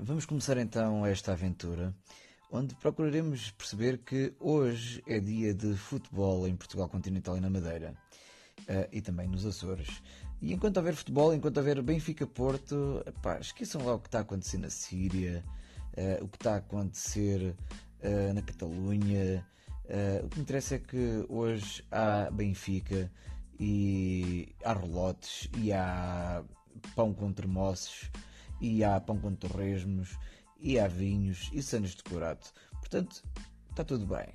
Vamos começar então esta aventura, onde procuraremos perceber que hoje é dia de futebol em Portugal continental e na Madeira, uh, e também nos Açores. E enquanto houver futebol, enquanto houver Benfica-Porto, esqueçam lá o que está a acontecer na Síria, uh, o que está a acontecer uh, na Catalunha. o que me interessa é que hoje há Benfica e há relotes e há pão com termossos e há pão com torresmos, e há vinhos e sanos de curado. Portanto, está tudo bem.